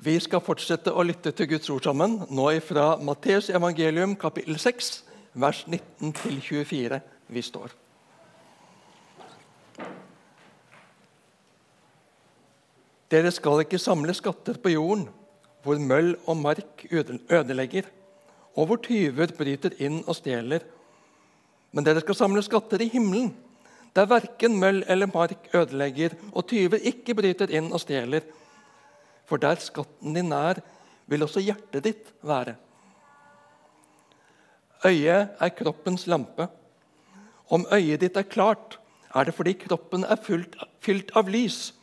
Vi skal fortsette å lytte til Guds ord sammen, nå fra Matteus evangelium kapittel 6, vers 19-24 vi står. Dere skal ikke samle skatter på jorden, hvor møll og mark ødelegger, og hvor tyver bryter inn og stjeler. Men dere skal samle skatter i himmelen, der verken møll eller mark ødelegger, og tyver ikke bryter inn og stjeler. For der skatten din er, vil også hjertet ditt være. Øyet er kroppens lampe. Om øyet ditt er klart, er det fordi kroppen er fylt, fylt av lys.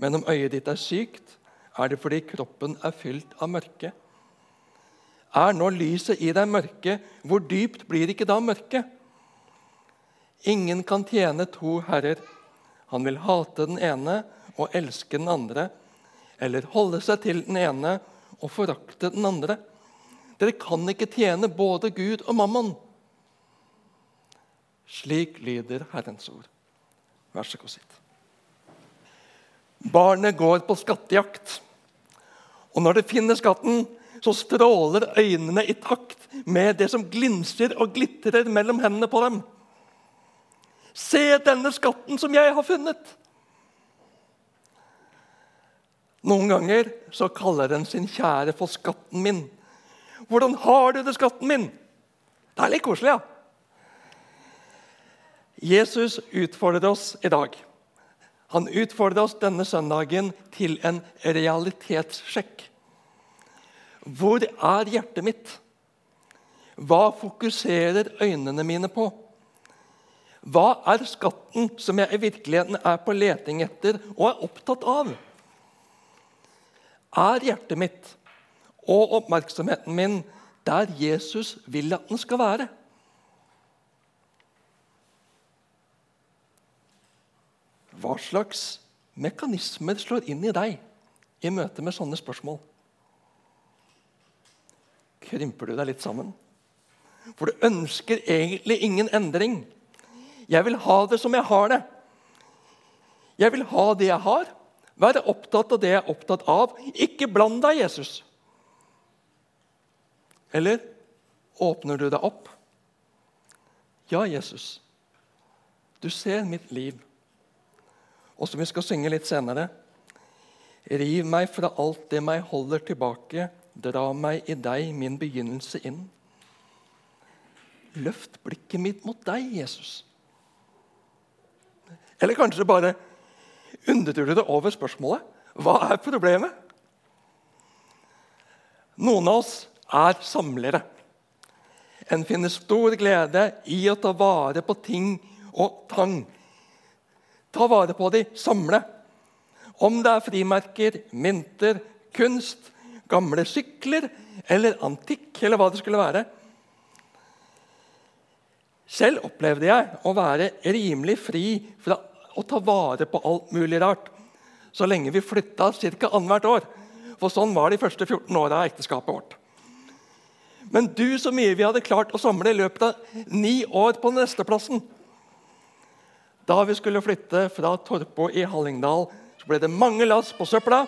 Men om øyet ditt er sykt, er det fordi kroppen er fylt av mørke. Er nå lyset i deg mørke, hvor dypt blir ikke da mørket? Ingen kan tjene to herrer. Han vil hate den ene og elske den andre, eller holde seg til den ene og forakte den andre. Dere kan ikke tjene både Gud og mammon. Slik lyder Herrens ord. Vær så god, sitt. Barnet går på skattejakt. Og når det finner skatten, så stråler øynene i takt med det som glinser og glitrer mellom hendene på dem. Se denne skatten som jeg har funnet! Noen ganger så kaller den sin kjære for 'skatten min'. 'Hvordan har du det, skatten min?' Det er litt koselig, ja. Jesus utfordrer oss i dag. Han utfordrer oss denne søndagen til en realitetssjekk. Hvor er hjertet mitt? Hva fokuserer øynene mine på? Hva er skatten som jeg i virkeligheten er på leting etter og er opptatt av? Er hjertet mitt og oppmerksomheten min der Jesus vil at den skal være? Hva slags mekanismer slår inn i deg i møte med sånne spørsmål? Krymper du deg litt sammen? For du ønsker egentlig ingen endring. Jeg vil ha det som jeg har det. Jeg vil ha det jeg har. Være opptatt av det jeg er opptatt av. Ikke bland deg, Jesus. Eller åpner du deg opp? Ja, Jesus, du ser mitt liv. Og som vi skal synge litt senere Riv meg fra alt det meg holder tilbake, dra meg i deg, min begynnelse, inn. Løft blikket mitt mot deg, Jesus. Eller kanskje bare undrer du deg over spørsmålet hva er problemet? Noen av oss er samlere. En finner stor glede i å ta vare på ting og tang. Ta vare på de, samle. Om det er frimerker, mynter, kunst, gamle sykler eller antikk, eller hva det skulle være. Selv opplevde jeg å være rimelig fri fra å ta vare på alt mulig rart så lenge vi flytta ca. annethvert år. For sånn var de første 14 åra av ekteskapet vårt. Men du, så mye vi hadde klart å samle i løpet av ni år på nesteplassen. Da vi skulle flytte fra Torpo i Hallingdal, så ble det mange lass på søpla,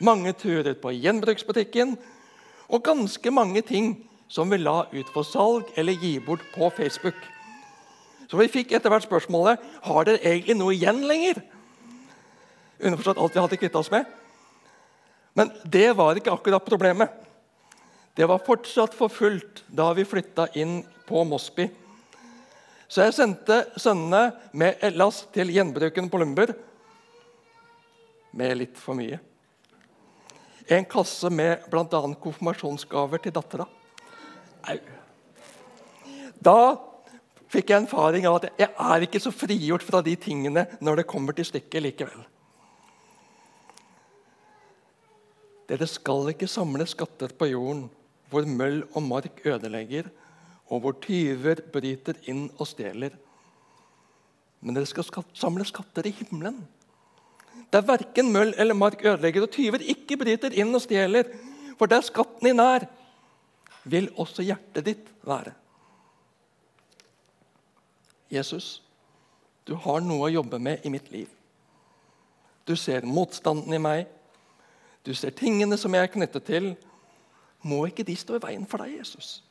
mange turer på gjenbruksbutikken og ganske mange ting som vi la ut for salg eller gi bort på Facebook. Så vi fikk etter hvert spørsmålet har dere egentlig noe igjen lenger. Underforstått alt vi hadde kvitta oss med. Men det var ikke akkurat problemet. Det var fortsatt for fullt da vi flytta inn på Mosby. Så jeg sendte sønnene med Ellas til gjenbruken på Lumber. Med litt for mye. En kasse med bl.a. konfirmasjonsgaver til dattera. Au. Da fikk jeg erfaring av at jeg er ikke så frigjort fra de tingene når det kommer til stykket likevel. Dere skal ikke samle skatter på jorden, hvor møll og mark ødelegger, og hvor tyver bryter inn og stjeler. Men dere skal samle skatter i himmelen, der verken møll eller mark ødelegger, og tyver ikke bryter inn og stjeler. For der skatten din er, vil også hjertet ditt være. Jesus, du har noe å jobbe med i mitt liv. Du ser motstanden i meg. du ser tingene som jeg er knyttet til, må ikke de stå i veien for deg, Jesus.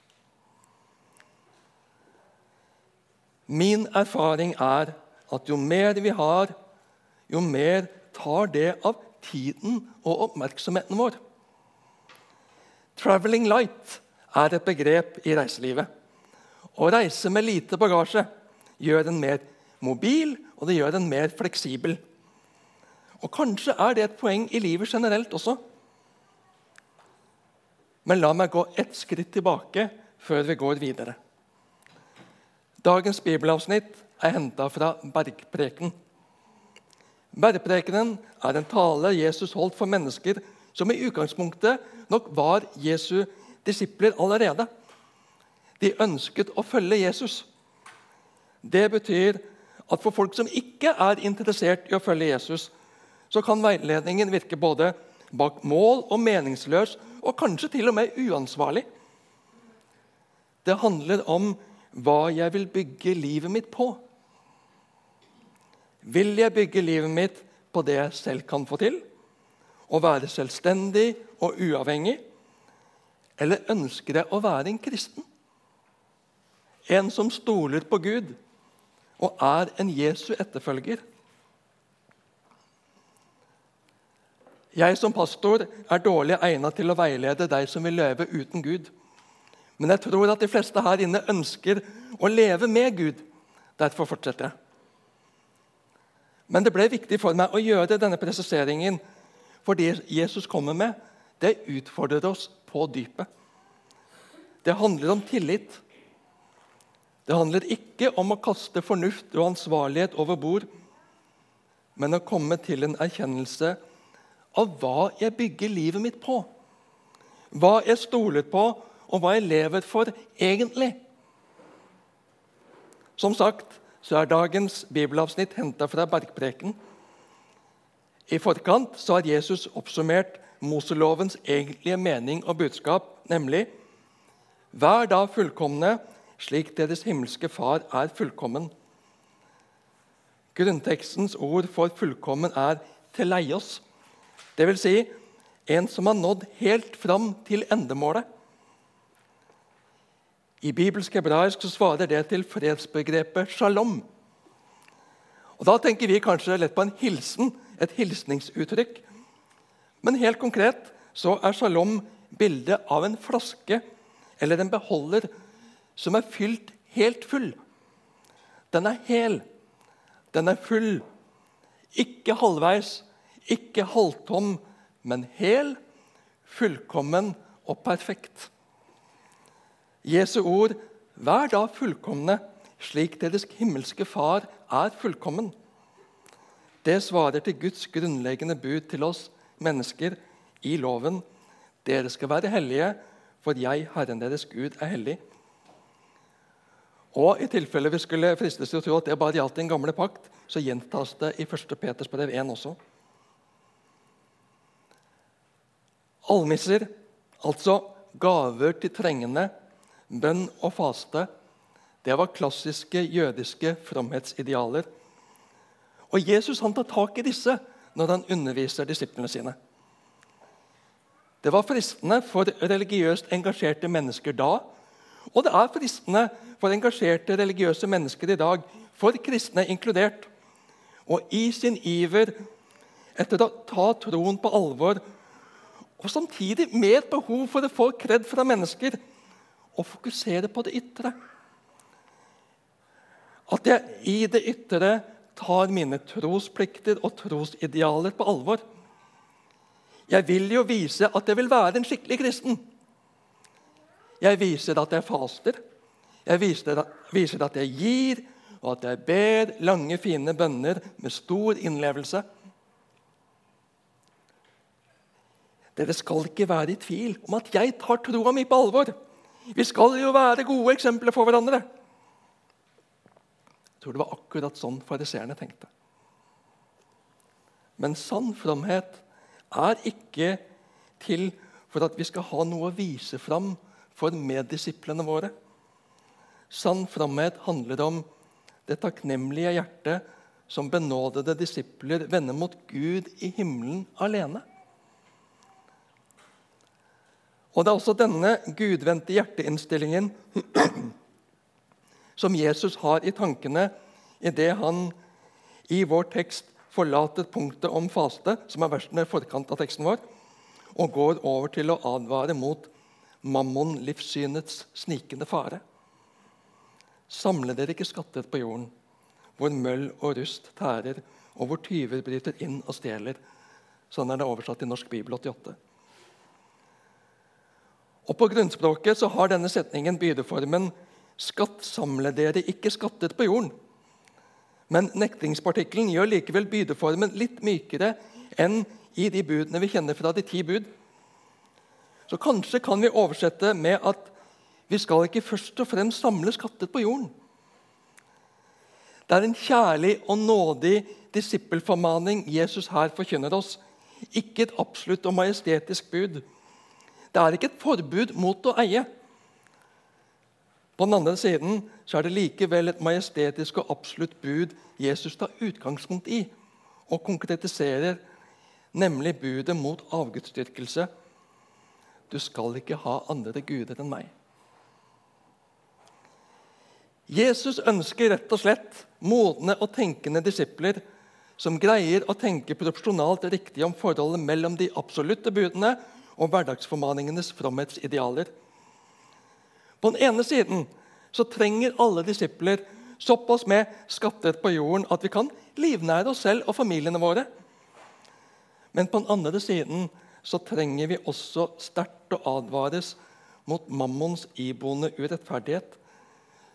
Min erfaring er at jo mer vi har, jo mer tar det av tiden og oppmerksomheten vår. 'Traveling light' er et begrep i reiselivet. Å reise med lite bagasje gjør den mer mobil, og det gjør den mer fleksibel. Og Kanskje er det et poeng i livet generelt også. Men la meg gå ett skritt tilbake før vi går videre. Dagens bibelavsnitt er henta fra Bergpreken. Bergprekenen er en tale Jesus holdt for mennesker som i utgangspunktet nok var Jesu disipler allerede. De ønsket å følge Jesus. Det betyr at for folk som ikke er interessert i å følge Jesus, så kan veiledningen virke både bak mål og meningsløs og kanskje til og med uansvarlig. Det handler om hva jeg vil bygge livet mitt på. Vil jeg bygge livet mitt på det jeg selv kan få til? Å være selvstendig og uavhengig? Eller ønsker jeg å være en kristen? En som stoler på Gud og er en Jesu etterfølger? Jeg som pastor er dårlig egnet til å veilede deg som vil leve uten Gud. Men jeg tror at de fleste her inne ønsker å leve med Gud. Derfor fortsetter jeg. Men det ble viktig for meg å gjøre denne presiseringen, for det Jesus kommer med, det utfordrer oss på dypet. Det handler om tillit. Det handler ikke om å kaste fornuft og ansvarlighet over bord, men å komme til en erkjennelse av hva jeg bygger livet mitt på. Hva jeg stoler på, og hva jeg lever for egentlig. Som sagt så er dagens bibelavsnitt henta fra Bergpreken. I forkant så har Jesus oppsummert Moselovens egentlige mening og budskap, nemlig Vær da fullkomne, slik deres himmelske Far er fullkommen. Grunntekstens ord for 'fullkommen' er 'teleios', dvs. Si, en som har nådd helt fram til endemålet. I bibelsk hebraisk svarer det til fredsbegrepet shalom. Og Da tenker vi kanskje lett på en hilsen, et hilsningsuttrykk. Men helt konkret så er shalom bildet av en flaske eller en beholder som er fylt helt full. Den er hel. Den er full. Ikke halvveis, ikke halvtom, men hel, fullkommen og perfekt. Jesu ord, 'Vær da fullkomne, slik deres himmelske Far er fullkommen'. Det svarer til Guds grunnleggende bud til oss mennesker i loven. Dere skal være hellige, for jeg, Herren deres Gud, er hellig. Og I tilfelle vi skulle fristes til å tro at det bare gjaldt den gamle pakt, så gjentas det i 1. Peters brev 1 også. Almisser, altså gaver til trengende, bønn og faste, det var klassiske jødiske fromhetsidealer. Og Jesus han tar tak i disse når han underviser disiplene sine. Det var fristende for religiøst engasjerte mennesker da, og det er fristende for engasjerte religiøse mennesker i dag, for kristne inkludert. Og i sin iver etter å ta troen på alvor, og samtidig med et behov for å få kred fra mennesker, og fokusere på det ytre. At jeg i det ytre tar mine trosplikter og trosidealer på alvor. Jeg vil jo vise at jeg vil være en skikkelig kristen. Jeg viser at jeg faster, jeg viser, at jeg gir, og at jeg ber lange, fine bønner med stor innlevelse. Dere skal ikke være i tvil om at jeg tar troa mi på alvor. Vi skal jo være gode eksempler for hverandre. Jeg tror det var akkurat sånn fariseerne tenkte. Men sann fromhet er ikke til for at vi skal ha noe å vise fram for meddisiplene våre. Sann framhet handler om det takknemlige hjertet som benådede disipler vender mot Gud i himmelen alene. Og Det er også denne gudvendte hjerteinnstillingen som Jesus har i tankene idet han i vår tekst forlater punktet om faste, som er versene i forkant av teksten vår, og går over til å advare mot mammon-livssynets snikende fare. Samle dere ikke skatter på jorden, hvor møll og rust tærer, og hvor tyver bryter inn og stjeler. Sånn er det oversatt i Norsk bibel 88. Og På grunnspråket så har denne setningen bydeformen 'Skatt samle dere ikke skatter på jorden'. Men nektingspartikkelen gjør likevel bydeformen litt mykere enn i de budene vi kjenner fra de ti bud. Så kanskje kan vi oversette med at vi skal ikke først og fremst samle skatter på jorden. Det er en kjærlig og nådig disippelformaning Jesus her forkynner oss. Ikke et absolutt og majestetisk bud. Det er ikke et forbud mot å eie. På den andre siden så er det likevel et majestetisk og absolutt bud Jesus tar utgangspunkt i og konkretiserer, nemlig budet mot avgudsdyrkelse. Du skal ikke ha andre guder enn meg. Jesus ønsker rett og slett modne og tenkende disipler som greier å tenke proporsjonalt riktig om forholdet mellom de absolutte budene og hverdagsformaningenes fromhetsidealer. På den ene siden så trenger alle disipler såpass med skatter på jorden at vi kan livnære oss selv og familiene våre. Men på den andre siden så trenger vi også sterkt å advares mot mammons iboende urettferdighet,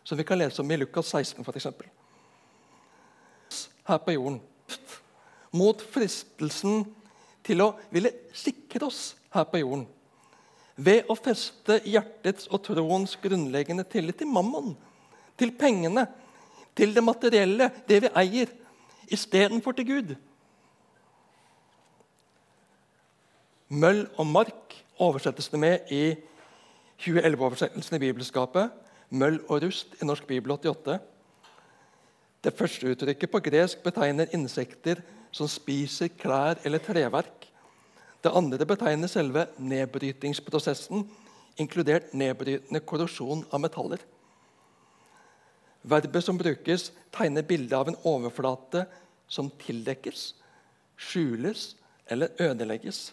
som vi kan lese om i Lukas 16 f.eks. Her på jorden. Mot fristelsen til å ville sikre oss her på jorden. Ved å feste hjertets og troens grunnleggende tillit til mammon, til pengene, til det materielle, det vi eier, istedenfor til Gud. Møll og mark oversettes det med i 2011-oversettelsen i Bibelskapet. Møll og rust i Norsk Bibel 88. Det første uttrykket på gresk betegner insekter som spiser klær eller treverk. Det andre betegner selve nedbrytingsprosessen, inkludert nedbrytende korrosjon av metaller. Verbet som brukes, tegner bildet av en overflate som tildekkes, skjules eller ødelegges.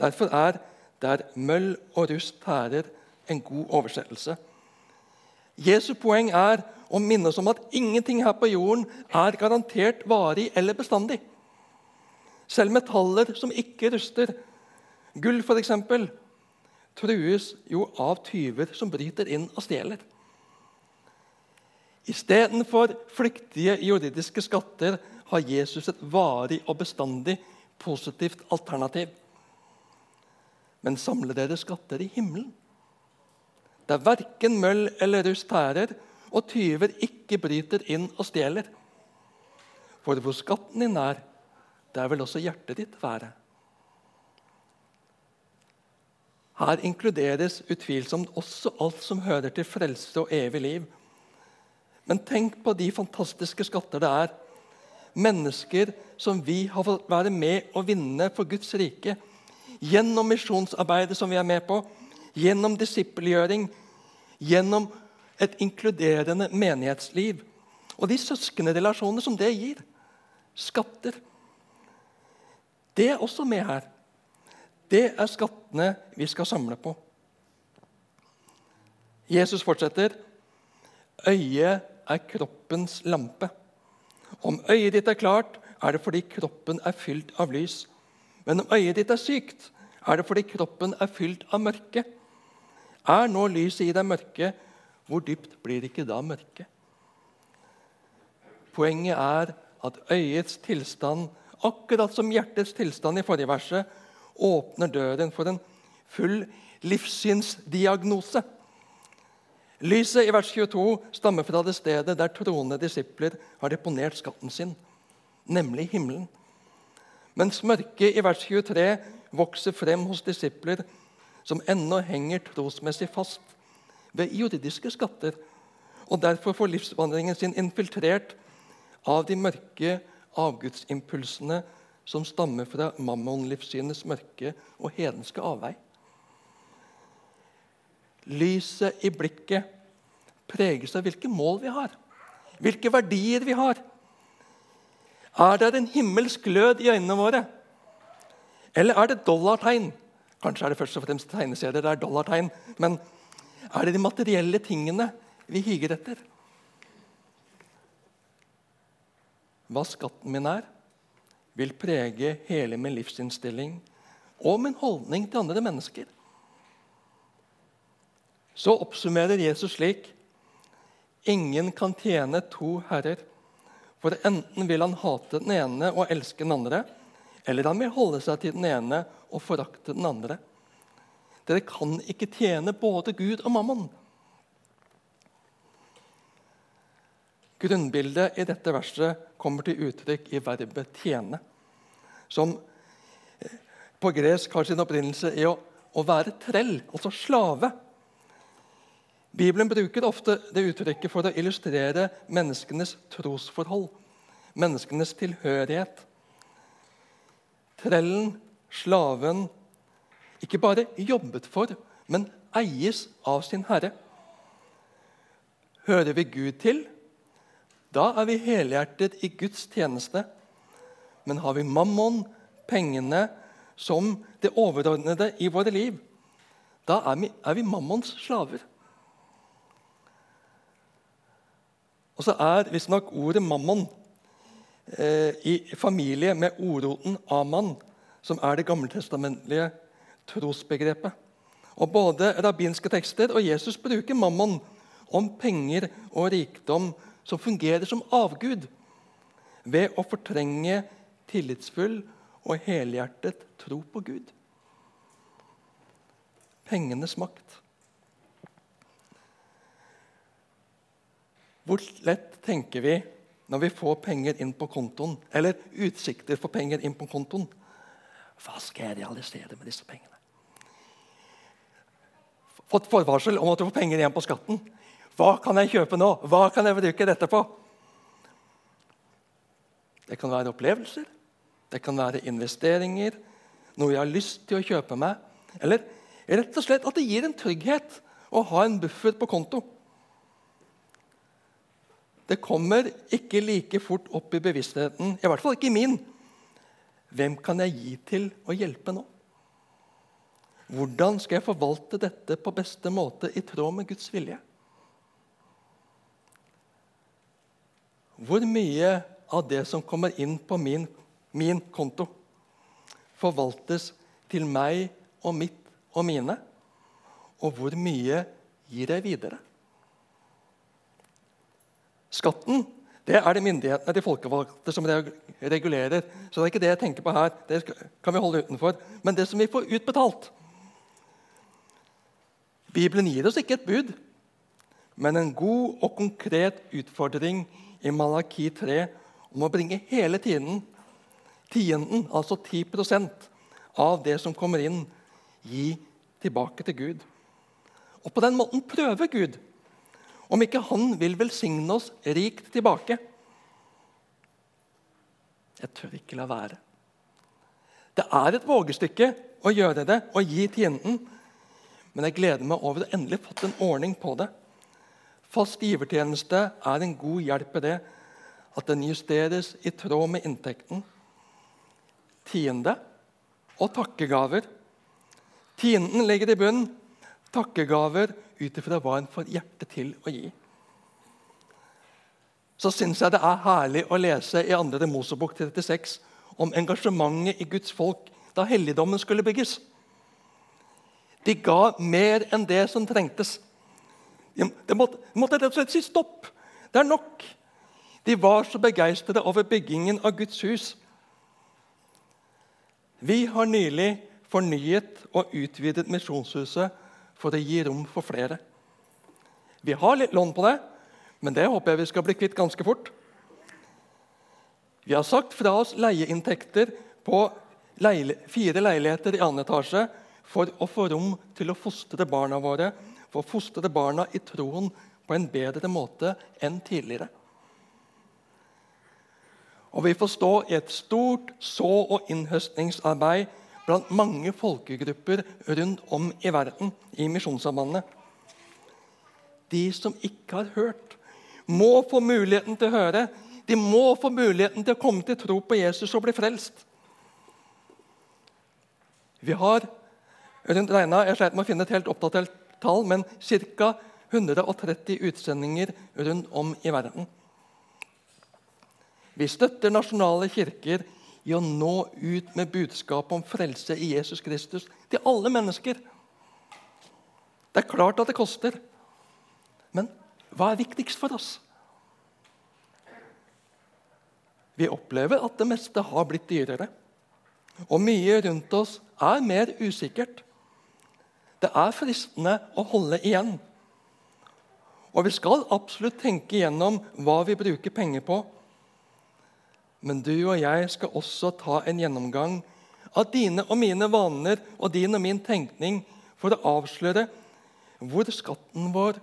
Derfor er 'der møll og rust tærer' en god oversettelse. Jesu poeng er å minne oss om at ingenting her på jorden er garantert varig eller bestandig. Selv metaller som ikke ruster, gull f.eks., trues jo av tyver som bryter inn og stjeler. Istedenfor flyktige juridiske skatter har Jesus et varig og bestandig positivt alternativ. Men samle dere skatter i himmelen, der verken møll eller rust tærer, og tyver ikke bryter inn og stjeler. For hvor skatten din er, der vil også hjertet ditt være. Her inkluderes utvilsomt også alt som hører til frelse og evig liv. Men tenk på de fantastiske skatter det er. Mennesker som vi har fått være med å vinne for Guds rike. Gjennom misjonsarbeidet som vi er med på, gjennom disippelgjøring, gjennom et inkluderende menighetsliv. Og de søskenrelasjonene som det gir. Skatter. Det er også med her. Det er skattene vi skal samle på. Jesus fortsetter. Øyet er kroppens lampe. Om øyet ditt er klart, er det fordi kroppen er fylt av lys. Men om øyet ditt er sykt, er det fordi kroppen er fylt av mørke. Er nå lyset i deg mørke, hvor dypt blir ikke da mørket? Poenget er at øyets tilstand akkurat som hjertets tilstand i forrige verset, åpner døren for en full livssynsdiagnose. Lyset i vers 22 stammer fra det stedet der troende disipler har deponert skatten sin, nemlig himmelen. Mens mørket i vers 23 vokser frem hos disipler som ennå henger trosmessig fast ved juridiske skatter, og derfor får livsvandringen sin infiltrert av de mørke avgudsimpulsene som stammer fra mammonlivssynets mørke og hedenske avvei. lyset i blikket preges av hvilke mål vi har, hvilke verdier vi har. Er det en himmelsk glød i øynene våre? Eller er det dollartegn? Kanskje er det først og fremst tegneserier det er dollartegn. Men er det de materielle tingene vi higer etter? Hva skatten min er, vil prege hele min livsinnstilling og min holdning til andre mennesker. Så oppsummerer Jesus slik.: Ingen kan tjene to herrer. For enten vil han hate den ene og elske den andre, eller han vil holde seg til den ene og forakte den andre. Dere kan ikke tjene både Gud og mammon. Grunnbildet i dette verset kommer til uttrykk i verbet 'tjene', som på gresk har sin opprinnelse i å, å være trell, altså slave. Bibelen bruker ofte det uttrykket for å illustrere menneskenes trosforhold, menneskenes tilhørighet. Trellen, slaven, ikke bare jobbet for, men eies av sin herre. Hører vi Gud til, da er vi helhjertet i Guds tjeneste. Men har vi mammon, pengene, som det overordnede i våre liv, da er vi, er vi mammons slaver. Og så er visstnok ordet 'mammon' eh, i familie med ordroten 'aman', som er det gammeltestamentlige trosbegrepet. Og Både rabbinske tekster og Jesus bruker mammon om penger og rikdom som fungerer som avgud, ved å fortrenge tillitsfull og helhjertet tro på Gud. Pengenes makt. Hvor lett tenker vi når vi får penger inn på kontoen, eller utsikter for penger inn på kontoen? Hva skal jeg realisere med disse pengene? Fått forvarsel om at du får penger igjen på skatten. Hva kan jeg kjøpe nå? Hva kan jeg bruke dette på? Det kan være opplevelser, det kan være investeringer, noe jeg har lyst til å kjøpe meg. Eller rett og slett at det gir en trygghet å ha en buffer på konto. Det kommer ikke like fort opp i bevisstheten, i hvert fall ikke i min. Hvem kan jeg gi til å hjelpe nå? Hvordan skal jeg forvalte dette på beste måte i tråd med Guds vilje? Hvor mye av det som kommer inn på min, min konto, forvaltes til meg og mitt og mine? Og hvor mye gir jeg videre? Skatten det er det myndighetene, de folkevalgte, som regulerer. Så det er ikke det jeg tenker på her. Det kan vi holde utenfor. Men det som vi får utbetalt Bibelen gir oss ikke et bud, men en god og konkret utfordring i Malaki 3 om å bringe hele tiden, tienden, altså 10% av det som kommer inn, gi tilbake til Gud. Og på den måten prøve Gud om ikke han vil velsigne oss rikt tilbake. Jeg tør ikke la være. Det er et vågestykke å gjøre det og gi tienden, men jeg gleder meg over å endelig fått en ordning på det. Fast givertjeneste er en god hjelp i det, at den justeres i tråd med inntekten. Tiende og takkegaver. Tienden ligger i bunnen. Takkegaver ut ifra hva en får hjertet til å gi. Så syns jeg det er herlig å lese i 2. Mosebok 36 om engasjementet i Guds folk da helligdommen skulle bygges. De ga mer enn det som trengtes. De måtte, måtte rett og slett si stopp. Det er nok. De var så begeistret over byggingen av Guds hus. Vi har nylig fornyet og utvidet Misjonshuset for å gi rom for flere. Vi har litt lån på det, men det håper jeg vi skal bli kvitt ganske fort. Vi har sagt fra oss leieinntekter på leil fire leiligheter i annen etasje for å få rom til å fostre barna våre, for å fostre barna i troen på en bedre måte enn tidligere. Og vi får stå i et stort så- og innhøstningsarbeid blant mange folkegrupper rundt om i verden i Misjonssambandet. de som ikke har hørt, må få muligheten til å høre. De må få muligheten til å komme til tro på Jesus og bli frelst. Vi har rundt regna, jeg sleit med å finne et helt oppdatert tall, men ca. 130 utsendinger rundt om i verden. Vi støtter nasjonale kirker i å nå ut med budskapet om frelse i Jesus Kristus til alle mennesker. Det er klart at det koster. Men hva er viktigst for oss? Vi opplever at det meste har blitt dyrere. Og mye rundt oss er mer usikkert. Det er fristende å holde igjen. Og vi skal absolutt tenke igjennom hva vi bruker penger på. Men du og jeg skal også ta en gjennomgang av dine og mine vaner og din og min tenkning for å avsløre hvor skatten vår,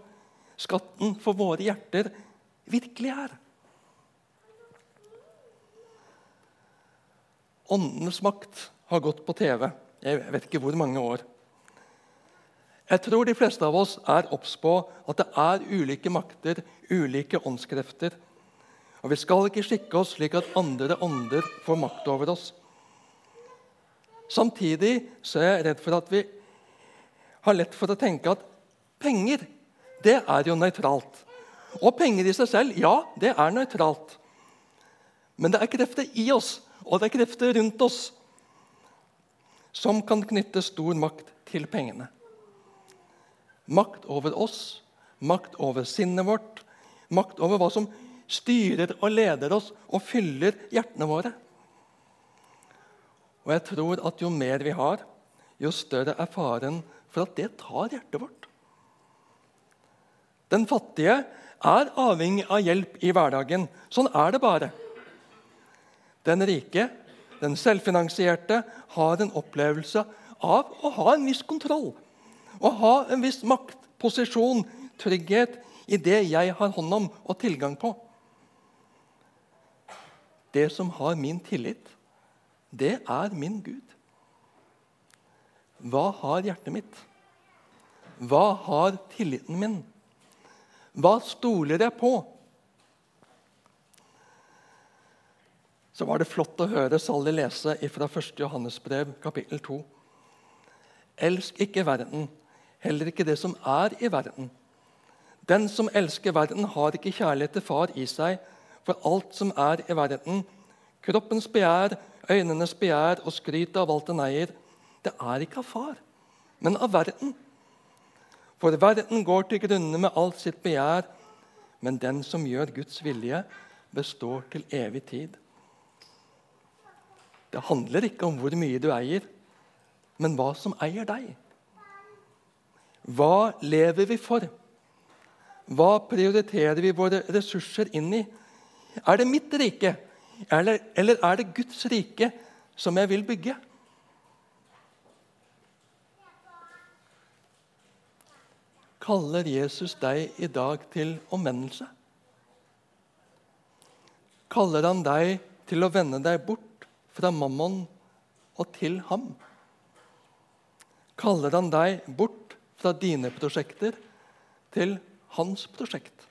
skatten for våre hjerter, virkelig er. Åndenes makt har gått på TV. Jeg vet ikke hvor mange år. Jeg tror de fleste av oss er obs på at det er ulike makter, ulike åndskrefter. Og Vi skal ikke skikke oss slik at andre ånder får makt over oss. Samtidig så er jeg redd for at vi har lett for å tenke at penger, det er jo nøytralt. Og penger i seg selv, ja, det er nøytralt. Men det er krefter i oss og det er krefter rundt oss som kan knytte stor makt til pengene. Makt over oss, makt over sinnet vårt, makt over hva som styrer og leder oss og fyller hjertene våre. Og jeg tror at jo mer vi har, jo større er faren for at det tar hjertet vårt. Den fattige er avhengig av hjelp i hverdagen. Sånn er det bare. Den rike, den selvfinansierte, har en opplevelse av å ha en viss kontroll. Å ha en viss makt, posisjon, trygghet i det jeg har hånd om og tilgang på. Det som har min tillit, det er min Gud. Hva har hjertet mitt? Hva har tilliten min? Hva stoler jeg på? så var det flott å høre Sally lese fra 1. Johannesbrev, kapittel 2. Elsk ikke verden, heller ikke det som er i verden. Den som elsker verden, har ikke kjærlighet til Far i seg. For alt som er i verden, kroppens begjær, øynenes begjær og skrytet av alt den eier, det er ikke av Far, men av verden. For verden går til grunne med alt sitt begjær, men den som gjør Guds vilje, består til evig tid. Det handler ikke om hvor mye du eier, men hva som eier deg. Hva lever vi for? Hva prioriterer vi våre ressurser inn i? Er det mitt rike, eller, eller er det Guds rike som jeg vil bygge? Kaller Jesus deg i dag til omvendelse? Kaller han deg til å vende deg bort fra mammon og til ham? Kaller han deg bort fra dine prosjekter til hans prosjekt?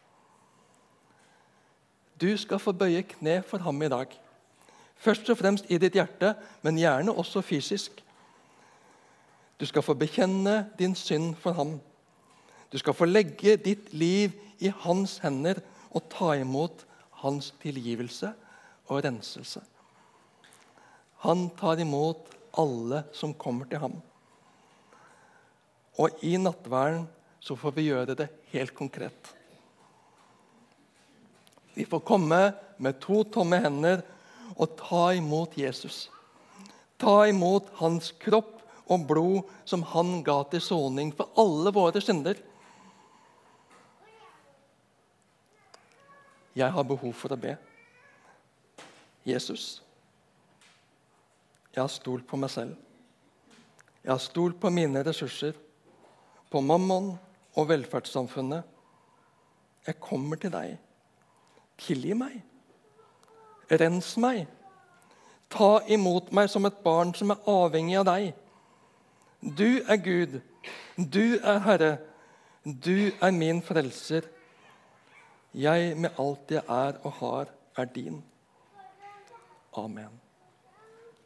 Du skal få bøye kne for ham i dag. Først og fremst i ditt hjerte, men gjerne også fysisk. Du skal få bekjenne din synd for ham. Du skal få legge ditt liv i hans hender og ta imot hans tilgivelse og renselse. Han tar imot alle som kommer til ham. Og i nattverden så får vi gjøre det helt konkret. Vi får komme med to tomme hender og ta imot Jesus. Ta imot hans kropp og blod som han ga til soning for alle våre synder. Jeg har behov for å be. Jesus. Jeg har stolt på meg selv. Jeg har stolt på mine ressurser, på mammon og velferdssamfunnet. Jeg kommer til deg. Tilgi meg. Rens meg. Ta imot meg som et barn som er avhengig av deg. Du er Gud. Du er Herre. Du er min frelser. Jeg med alt jeg er og har, er din. Amen.